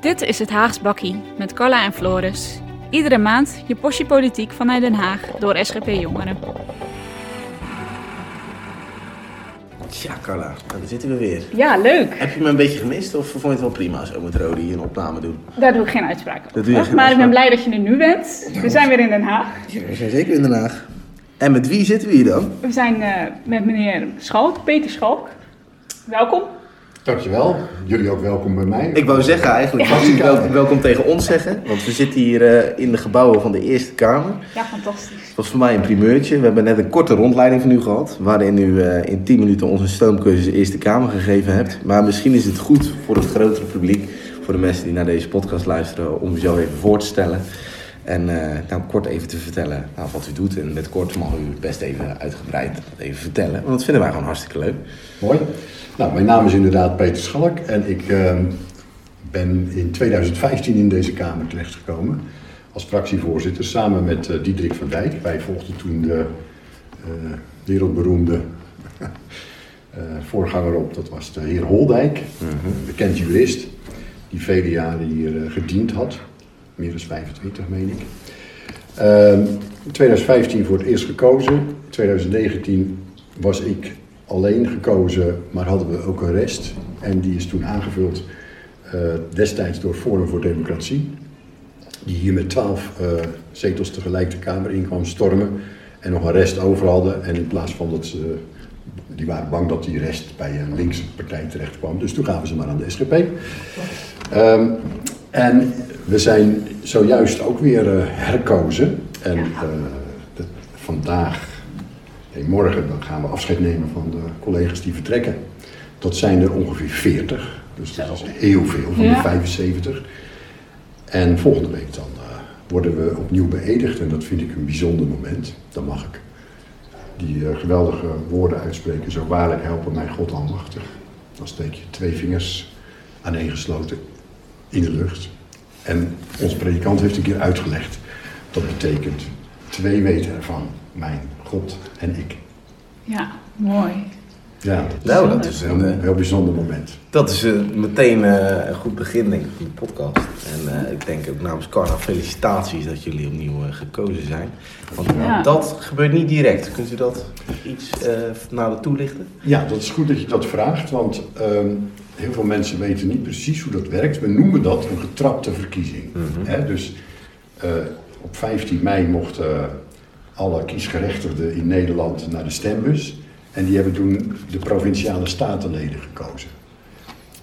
Dit is het Haags Bakkie met Carla en Floris. Iedere maand je portie politiek vanuit Den Haag door SGP Jongeren. Tja, Carla, nou, daar zitten we weer. Ja, leuk. Heb je me een beetje gemist of vond je het wel prima zo met Rodi hier een opname doen? Daar doe ik geen uitspraak over. Maar ik ben blij dat je er nu bent. We zijn weer in Den Haag. Ja, we zijn zeker in Den Haag. En met wie zitten we hier dan? We zijn eh, met meneer Schalk, Peter Schalk. Welkom. Dankjewel. Jullie ook welkom bij mij. Ik wou zeggen eigenlijk, ik wel, welkom tegen ons zeggen. Want we zitten hier eh, in de gebouwen van de Eerste Kamer. Ja, fantastisch. Het was voor mij een primeurtje. We hebben net een korte rondleiding van u gehad. Waarin u eh, in 10 minuten onze stoomcursus Eerste Kamer gegeven hebt. Maar misschien is het goed voor het grotere publiek, voor de mensen die naar deze podcast luisteren, om u zo even voor te stellen. En eh, nou, kort even te vertellen nou, wat u doet. En met kort mag u best even uitgebreid even vertellen. Want dat vinden wij gewoon hartstikke leuk. Mooi. Nou, mijn naam is inderdaad Peter Schalk en ik ehm, ben in 2015 in deze Kamer terechtgekomen als fractievoorzitter samen met eh, Diederik van Dijk. Wij volgden toen de eh, wereldberoemde voorganger op, dat was de heer Holdijk, een bekend jurist, die vele jaren hier gediend had. Meer dan 25, meen ik. Ehm, in 2015 voor het eerst gekozen. In 2019 was ik alleen gekozen, maar hadden we ook een rest. En die is toen aangevuld eh, destijds door Forum voor Democratie. Die hier met 12 eh, zetels tegelijk de Kamer in kwam stormen. En nog een rest over hadden. En in plaats van dat ze. Die waren bang dat die rest bij een linkse partij terecht kwam. Dus toen gaven ze maar aan de SGP. Ehm, en we zijn zojuist ook weer eh, herkozen. En eh, de- vandaag, nee, morgen, dan gaan we afscheid nemen van de collega's die vertrekken. Dat zijn er ongeveer 40. Dus dat is heel veel van Ja. de 75. En volgende week dan eh, worden we opnieuw beëdigd. En dat vind ik een bijzonder moment. Dan mag ik die geweldige woorden uitspreken. Zo waarlijk helpen mij God almachtig. Dan steek je twee vingers aaneengesloten in de lucht. En onze predikant heeft een keer uitgelegd. Dat betekent, twee weten ervan, mijn God en ik. Ja, mooi. Ja, Nou, dat is een een, heel, eh, heel bijzonder moment. Dat is eh, meteen eh, een goed begin denk ik, van de podcast. En eh, ik denk ook namens Carla felicitaties dat jullie opnieuw gekozen zijn. Want Ja. dat gebeurt niet direct. Kunt u dat iets eh nader toelichten? Ja, dat is goed dat je dat vraagt, want ehm, heel veel mensen weten niet precies hoe dat werkt. We noemen dat een getrapte verkiezing. Hè, dus eh, op 15 mei mochten alle kiesgerechtigden in Nederland naar de stembus. En die hebben toen de provinciale statenleden gekozen.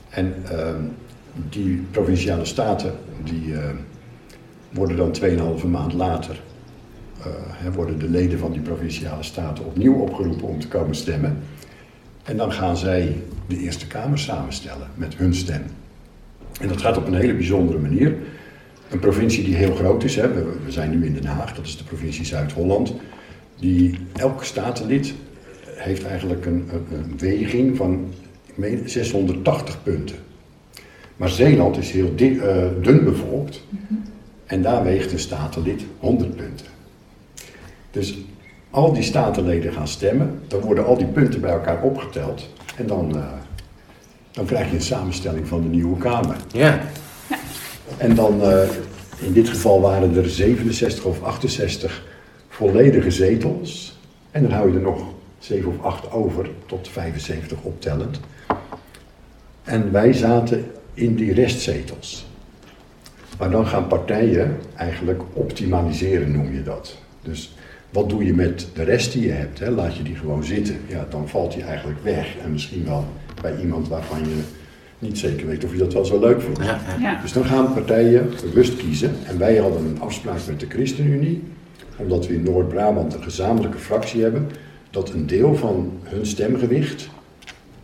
En ehm, die provinciale staten die, eh, worden dan 2,5 maand later eh, hè, worden de leden van die provinciale staten opnieuw opgeroepen om te komen stemmen. En dan gaan zij de Eerste Kamer samenstellen met hun stem. En dat gaat op een hele bijzondere manier. Een provincie die heel groot is, hè, we, we zijn nu in Den Haag, dat is de provincie Zuid-Holland. Die, elk statenlid heeft eigenlijk een, een, weging van ik meen, 680 punten. Maar Zeeland is heel di- eh, dun bevolkt. En daar weegt een statenlid 100 punten. Dus al die statenleden gaan stemmen, dan worden al die punten bij elkaar opgeteld. En dan, eh, dan krijg je een samenstelling van de nieuwe Kamer. Ja. En dan, eh, in dit geval waren er 67 of 68 volledige zetels. En dan hou je er nog 7 of 8 over, tot 75 optellend. En wij zaten in die restzetels. Maar dan gaan partijen eigenlijk optimaliseren, noem je dat. Dus wat doe je met de rest die je hebt? Hè? Laat je die gewoon zitten. Ja, dan valt die eigenlijk weg. En misschien wel bij iemand waarvan je niet zeker weet of je dat wel zo leuk vindt. Ja, Ja. Dus dan gaan partijen bewust kiezen. En wij hadden een afspraak met de ChristenUnie, omdat we in Noord-Brabant een gezamenlijke fractie hebben, dat een deel van hun stemgewicht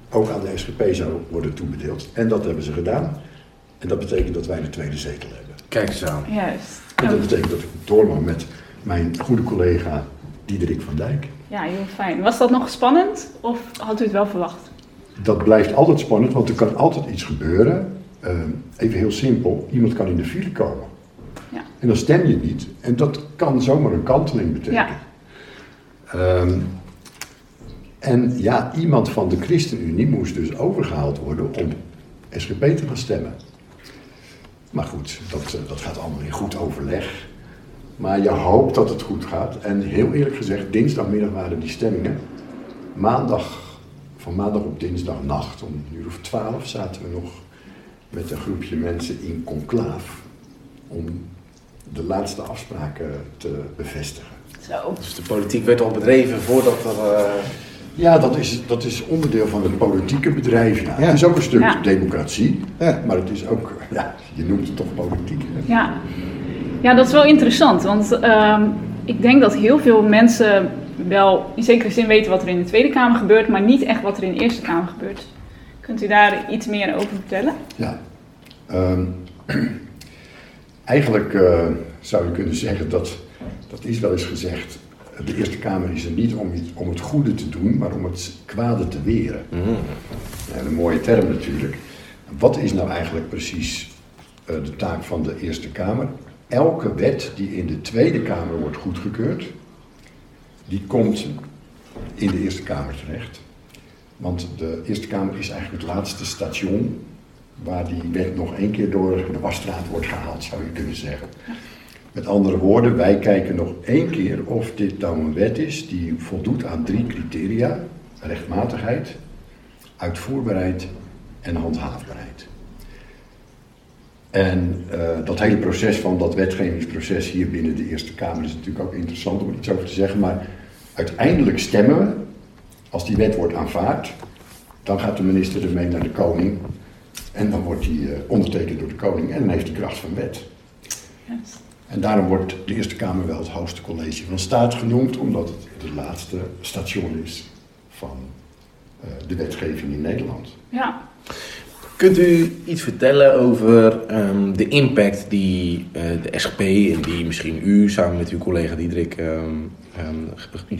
ook aan de SGP zou worden toebedeeld. En dat hebben ze gedaan. En dat betekent dat wij de tweede zetel hebben. Kijk eens aan. Juist. En dat betekent dat ik door mag met mijn goede collega Diederik van Dijk. Ja, heel fijn. Was dat nog spannend of had u het wel verwacht? Dat blijft altijd spannend, want er kan altijd iets gebeuren. Eh, even heel simpel, iemand kan in de file komen. Ja. En dan stem je niet. En dat kan zomaar een kanteling betekenen. Ja. Ehm, en ja, iemand van de ChristenUnie moest dus overgehaald worden om SGP te gaan stemmen. Maar goed, dat, eh, dat gaat allemaal in goed overleg. Maar je hoopt dat het goed gaat. En heel eerlijk gezegd, dinsdagmiddag waren die stemmingen. Maandag, van maandag op dinsdagnacht, om een uur of twaalf, zaten we nog met een groepje mensen in conclaaf. Om de laatste afspraken te bevestigen. Zo. Dus de politiek werd al bedreven voordat er... eh, Ja, dat is, dat is onderdeel van het politieke bedrijf. Ja. Ja. Het is ook een stuk Ja. democratie, Ja. maar het is ook, ja, je noemt het toch politiek. hè? Ja. Ja, dat is wel interessant. Want ehm, ik denk dat heel veel mensen wel in zekere zin weten wat er in de Tweede Kamer gebeurt, maar niet echt wat er in de Eerste Kamer gebeurt. Kunt u daar iets meer over vertellen? Ja. Ehm, eigenlijk eh, zou je kunnen zeggen dat, dat is wel eens gezegd, de Eerste Kamer is er niet om, iets- om het goede te doen, maar om het kwade te weren. Ja, een mooie term natuurlijk. Wat is nou eigenlijk precies eh, de taak van de Eerste Kamer? Elke wet die in de Tweede Kamer wordt goedgekeurd, die komt in de Eerste Kamer terecht. Want de Eerste Kamer is eigenlijk het laatste station waar die wet nog één keer door de wasstraat wordt gehaald, zou je kunnen zeggen. Met andere woorden, wij kijken nog één keer of dit nou een wet is die voldoet aan drie criteria: rechtmatigheid, uitvoerbaarheid en handhaafbaarheid. En eh, dat hele proces van dat wetgevingsproces hier binnen de Eerste Kamer is natuurlijk ook interessant om er iets over te zeggen. Maar uiteindelijk stemmen we, als die wet wordt aanvaard, dan gaat de minister ermee naar de koning. En dan wordt die eh, ondertekend door de koning en dan heeft hij kracht van wet. En daarom wordt de Eerste Kamer wel het hoogste college van staat genoemd, omdat het het laatste station is van eh, de wetgeving in Nederland. Ja, Kunt u iets vertellen over ehm, de impact die eh, de SGP en die misschien u samen met uw collega Diederik, ehm, ehm,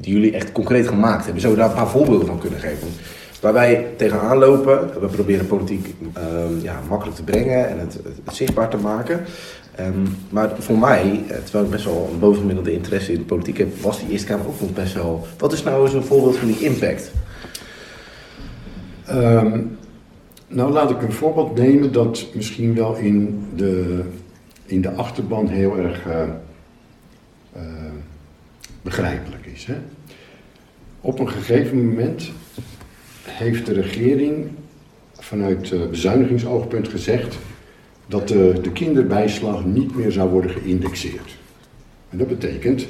die jullie echt concreet gemaakt hebben? Zou je daar een paar voorbeelden van kunnen geven? Waar wij tegenaan lopen, we proberen politiek ja, makkelijk te brengen en het, zichtbaar te maken. Maar voor mij, eh, terwijl ik best wel een bovengemiddelde interesse in de politiek heb, was die Eerste Kamer ook nog best wel. Wat is nou eens een voorbeeld van die impact? Nou, laat ik een voorbeeld nemen dat misschien wel in de, in de achterban heel erg eh, eh, begrijpelijk is. Hè? Op een gegeven moment heeft de regering vanuit eh, bezuinigingsoogpunt gezegd dat de, de kinderbijslag niet meer zou worden geïndexeerd. En dat betekent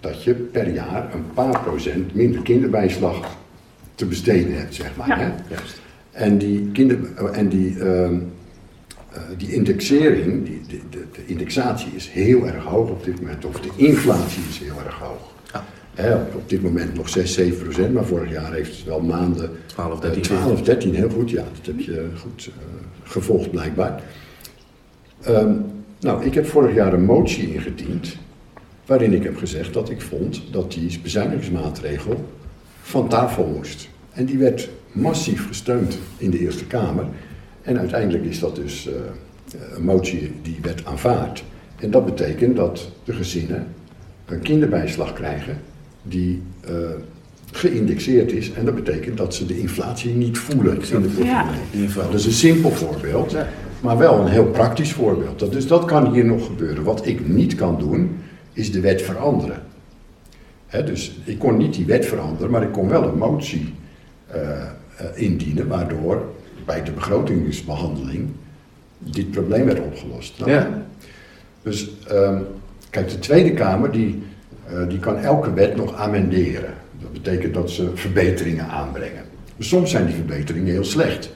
dat je per jaar een paar procent minder kinderbijslag te besteden hebt, zeg maar. Ja. Hè? Juist. En die, kinder, en die, eh, die indexering, die, de, de, de indexatie is heel erg hoog op dit moment, of de inflatie is heel erg hoog. Ja. Op, op dit moment nog 6, 7 procent, maar vorig jaar heeft het wel maanden 12, eh, 13. 12, 13, heel goed, ja, dat heb je goed eh, gevolgd blijkbaar. Ehm, nou, ik heb vorig jaar een motie ingediend, waarin ik heb gezegd dat ik vond dat die bezuinigingsmaatregel van tafel moest. En die werd massief gesteund in de Eerste Kamer. En uiteindelijk is dat dus eh, een motie die werd aanvaard. En dat betekent dat de gezinnen een kinderbijslag krijgen die eh, geïndexeerd is. En dat betekent dat ze de inflatie niet voelen in de portemonnee. Ja. In ieder geval. Dat is een simpel voorbeeld, maar wel een heel praktisch voorbeeld. Dat- Dus dat kan hier nog gebeuren. Wat ik niet kan doen, is de wet veranderen. Hè, dus ik kon niet die wet veranderen, maar ik kon wel een motie indienen, waardoor bij de begrotingsbehandeling dit probleem werd opgelost. Nou, Ja. Dus ehm, kijk, de Tweede Kamer die, eh, die kan elke wet nog amenderen. Dat betekent dat ze verbeteringen aanbrengen. Maar soms zijn die verbeteringen heel slecht.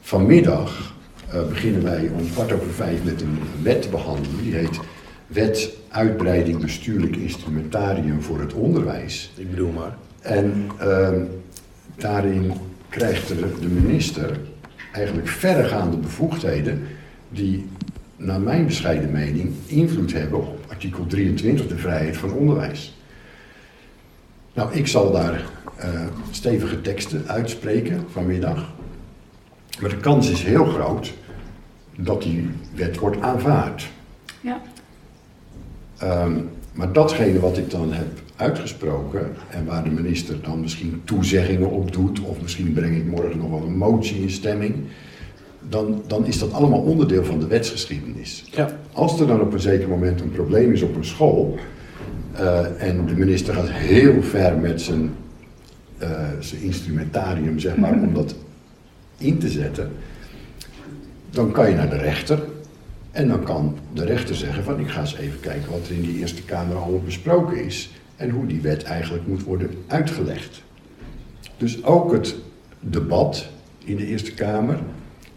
Vanmiddag eh, beginnen wij om kwart over vijf met een wet te behandelen. Die heet Wet Uitbreiding Bestuurlijk Instrumentarium voor het Onderwijs. Ik bedoel maar. En ehm, daarin krijgt de, de minister eigenlijk verregaande bevoegdheden die, naar mijn bescheiden mening, invloed hebben op artikel 23, de vrijheid van onderwijs. Nou, ik zal daar eh, stevige teksten uitspreken vanmiddag. Maar de kans is heel groot dat die wet wordt aanvaard. ja. Ehm, maar datgene wat ik dan heb uitgesproken en waar de minister dan misschien toezeggingen op doet, of misschien breng ik morgen nog wel een motie in stemming, dan, dan is dat allemaal onderdeel van de wetsgeschiedenis. Ja. Als er dan op een zeker moment een probleem is op een school eh, en de minister gaat heel ver met zijn, eh, zijn instrumentarium, zeg maar, om dat in te zetten, dan kan je naar de rechter en dan kan de rechter zeggen van ik ga eens even kijken wat er in die Eerste Kamer allemaal besproken is en hoe die wet eigenlijk moet worden uitgelegd. Dus ook het debat in de Eerste Kamer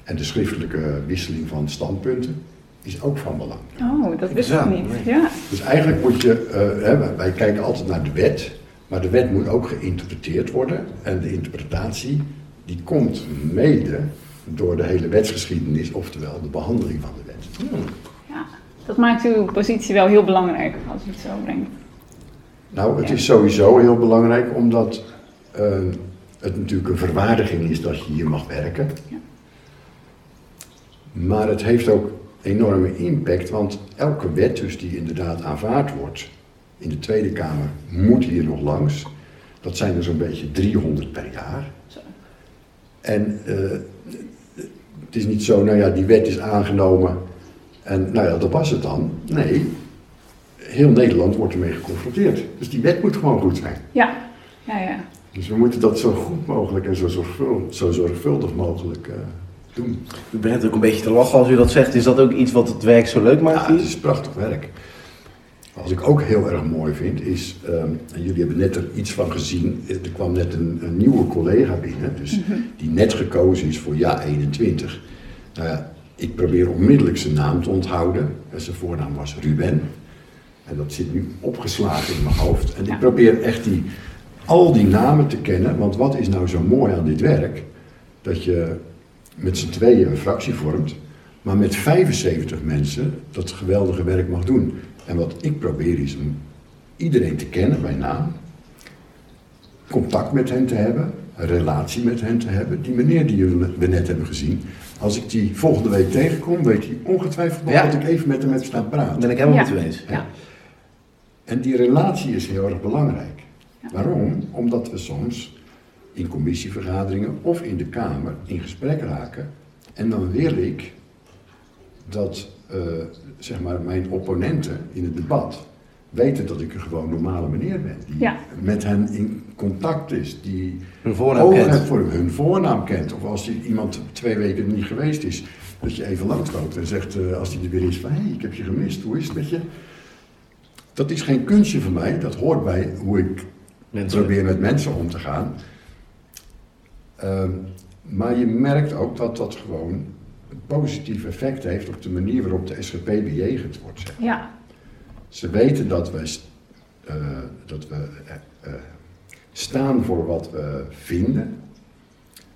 en de schriftelijke wisseling van standpunten is ook van belang. Oh, dat wist ik niet. Ja. Dus eigenlijk moet je, eh, hè, wij kijken altijd naar de wet, maar de wet moet ook geïnterpreteerd worden. En de interpretatie die komt mede door de hele wetsgeschiedenis, oftewel de behandeling van de wet. ja, dat maakt uw positie wel heel belangrijk als u het zo brengt. Nou, het Ja. is sowieso heel belangrijk omdat eh, het natuurlijk een verwaardiging is dat je hier mag werken. Ja. Maar het heeft ook enorme impact, want elke wet dus die inderdaad aanvaard wordt in de Tweede Kamer moet hier nog langs. Dat zijn er zo'n beetje 300 per jaar. Zo. En eh, het is niet zo, nou ja, die wet is aangenomen en nou ja, dat was het dan. Nee, heel Nederland wordt ermee geconfronteerd. Dus die wet moet gewoon goed zijn. Ja, ja, ja. Dus we moeten dat zo goed mogelijk en zo zorgvuldig, zo zorgvuldig mogelijk eh, doen. U bent ook een beetje te lachen als u dat zegt. Is dat ook iets wat het werk zo leuk maakt Ja, het is prachtig werk. Wat ik ook heel erg mooi vind is, ehm, en jullie hebben net er iets van gezien, er kwam net een, een nieuwe collega binnen, dus die net gekozen is voor ja 21. Nou ja, ik probeer onmiddellijk zijn naam te onthouden. En zijn voornaam was Ruben. En dat zit nu opgeslagen in mijn hoofd. En Ja. ik probeer echt die, al die namen te kennen, want wat is nou zo mooi aan dit werk? Dat je met z'n tweeën een fractie vormt, maar met 75 mensen dat geweldige werk mag doen. En wat ik probeer is om iedereen te kennen bij naam, contact met hen te hebben, een relatie met hen te hebben. Die meneer die we net hebben gezien, als ik die volgende week tegenkom, weet hij ongetwijfeld nog Ja. dat ik even met hem heb staan praten. Ben ik helemaal Ja. met u eens. Ja. En die relatie is heel erg belangrijk. Ja. Waarom? Omdat we soms in commissievergaderingen of in de Kamer in gesprek raken. En dan wil ik dat eh, zeg maar mijn opponenten in het debat weten dat ik een gewoon normale meneer ben. Die Ja. met hen in contact is. Die Hun voornaam ogen kent. heeft voor hun voornaam kent. Of als die- iemand twee weken niet geweest is, dat je even langsloopt en zegt eh, als hij er weer is van hé, hey, ik heb je gemist, hoe is het met je? Dat is geen kunstje van mij, dat hoort bij hoe ik Mensen. probeer met mensen om te gaan. Ehm, maar je merkt ook dat dat gewoon een positief effect heeft op de manier waarop de SGP bejegend wordt. zeg. Ja, Ze weten dat we, eh, dat we eh, eh, staan voor wat we vinden,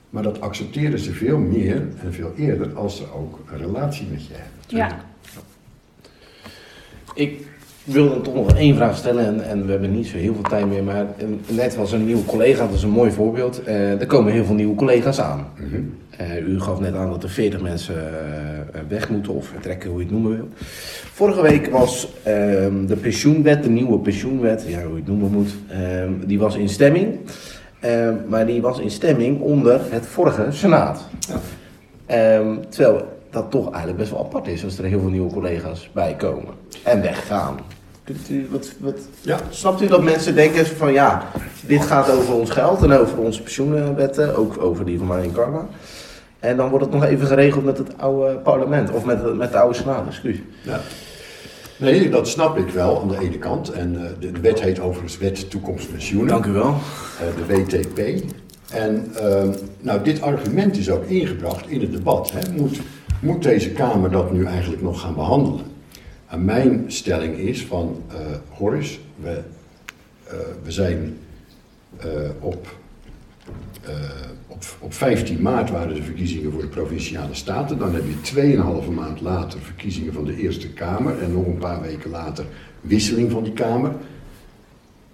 maar dat accepteren ze veel meer en veel eerder als ze ook een relatie met je hebben. ja. Ik wil dan toch nog één vraag stellen en, en we hebben niet zo heel veel tijd meer, maar eh, net was een nieuwe collega, dat is een mooi voorbeeld. Eh, er komen heel veel nieuwe collega's aan. Mhm. Eh, u gaf net aan dat er 40 mensen eh, weg moeten of vertrekken, hoe je het noemen wil. Vorige week was ehm, de pensioenwet, de nieuwe pensioenwet, ja, hoe je het noemen moet, ehm, die was in stemming. Ehm, maar die was in stemming onder het vorige Senaat. Ja. Ehm, terwijl dat toch eigenlijk best wel apart is als er heel veel nieuwe collega's bij komen en weggaan. Kunt u, wat, wat, Ja. Snapt u dat mensen denken van ja, dit gaat over ons geld en over onze pensioenwetten, ook over die van mij en Carla. En dan wordt het nog even geregeld met het oude parlement, of met, met de oude senaat, excuus. Ja. Nee, dat snap ik wel aan de ene kant. En eh, de, de wet heet overigens Wet Toekomst Pensioenen. Dank u wel. eh, de WTP. En ehm, nou, dit argument is ook ingebracht in het debat. Hè. Moet, moet deze Kamer dat nu eigenlijk nog gaan behandelen? En mijn stelling is van, eh Horace, we, eh, we zijn eh, op, op, op 15 maart waren de verkiezingen voor de Provinciale Staten. Dan heb je 2,5 maand later verkiezingen van de Eerste Kamer. En nog een paar weken later wisseling van die Kamer.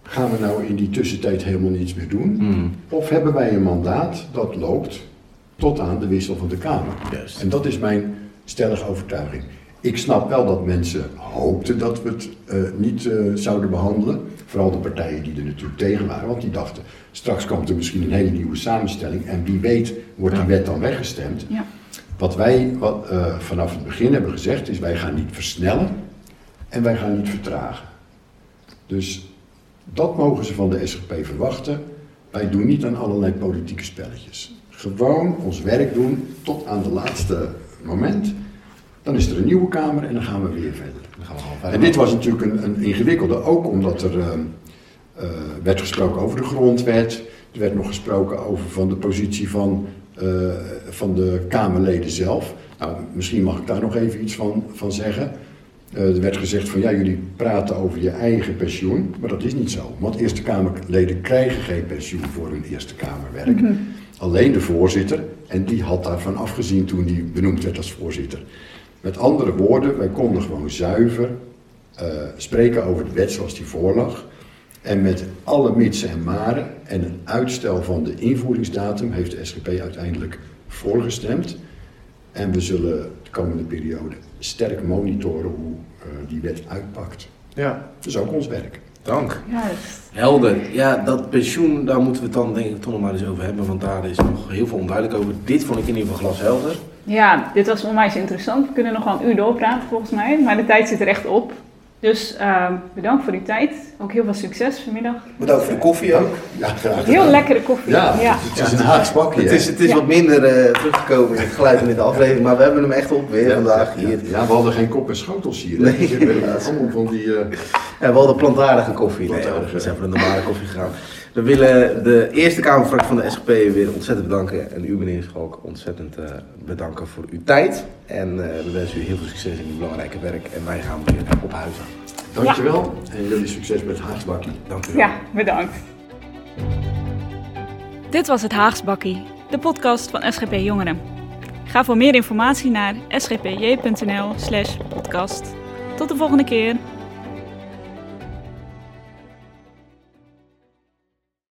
Gaan we nou in die tussentijd helemaal niets meer doen? Hmm, Of hebben wij een mandaat dat loopt tot aan de wissel van de Kamer? Juist. En dat is mijn stellige overtuiging. ik snap wel dat mensen hoopten dat we het eh, niet eh, zouden behandelen. Vooral de partijen die er natuurlijk tegen waren, want die dachten straks komt er misschien een hele nieuwe samenstelling en wie weet wordt die wet dan weggestemd. Ja. Wat wij wat, eh, vanaf het begin hebben gezegd is wij gaan niet versnellen en wij gaan niet vertragen. Dus dat mogen ze van de SGP verwachten. Wij doen niet aan allerlei politieke spelletjes. Gewoon ons werk doen tot aan het laatste moment. Dan is er een nieuwe Kamer en dan gaan we weer verder. Dan gaan we gewoon verder. En dit was natuurlijk een, een ingewikkelde, ook omdat er ehm, eh, werd gesproken over de grondwet. Er werd nog gesproken over van de positie van, eh, van de Kamerleden zelf. Nou, misschien mag ik daar nog even iets van, van zeggen. Eh, er werd gezegd van ja, jullie praten over je eigen pensioen, maar dat is niet zo. Want Eerste Kamerleden krijgen geen pensioen voor hun Eerste Kamerwerk. Alleen de voorzitter, en die had daarvan afgezien toen hij benoemd werd als voorzitter. Met andere woorden, wij konden gewoon zuiver eh, spreken over de wet zoals die voorlag. En met alle mitsen en maren en een uitstel van de invoeringsdatum heeft de SGP uiteindelijk voorgestemd. En we zullen de komende periode sterk monitoren hoe eh, die wet uitpakt. Ja, Dat is ook ons werk. Dank. Juist. Helder. Ja, dat pensioen, daar moeten we het dan denk ik toch nog maar eens over hebben, want daar is nog heel veel onduidelijk over. Dit vond ik in ieder geval glashelder. Ja, dit was onwijs interessant. We kunnen nog wel een uur doorpraten volgens mij, maar de tijd zit er echt op. Dus ehm, bedankt voor die tijd. Ook heel veel succes vanmiddag. Bedankt voor de koffie ook. Ja, graag Heel lekkere koffie. Ja, ja. het is een Haags bakje. Het is, het is Ja. wat minder eh, teruggekomen in het geluid in de aflevering, maar we hebben hem echt op weer vandaag Ja, hier. ja, we hadden geen kop en schotels hier. Nee, Nee, we hebben helaas. allemaal van die... eh, Ja, we hadden plantaardige koffie. Nee, we zijn voor de normale koffie gegaan. We willen de Eerste Kamerfractie van de SGP weer ontzettend bedanken. En u, meneer Schalk, ontzettend eh, bedanken voor uw tijd. En eh, we wensen u heel veel succes in uw belangrijke werk. En wij gaan weer op huizen. Dankjewel. En jullie succes met Haags bakkie. Dank u wel. ja, bedankt. Dit was het Haags Bakkie, de podcast van SGP Jongeren. Ga voor meer informatie naar sgpj.nl/podcast. Tot de volgende keer.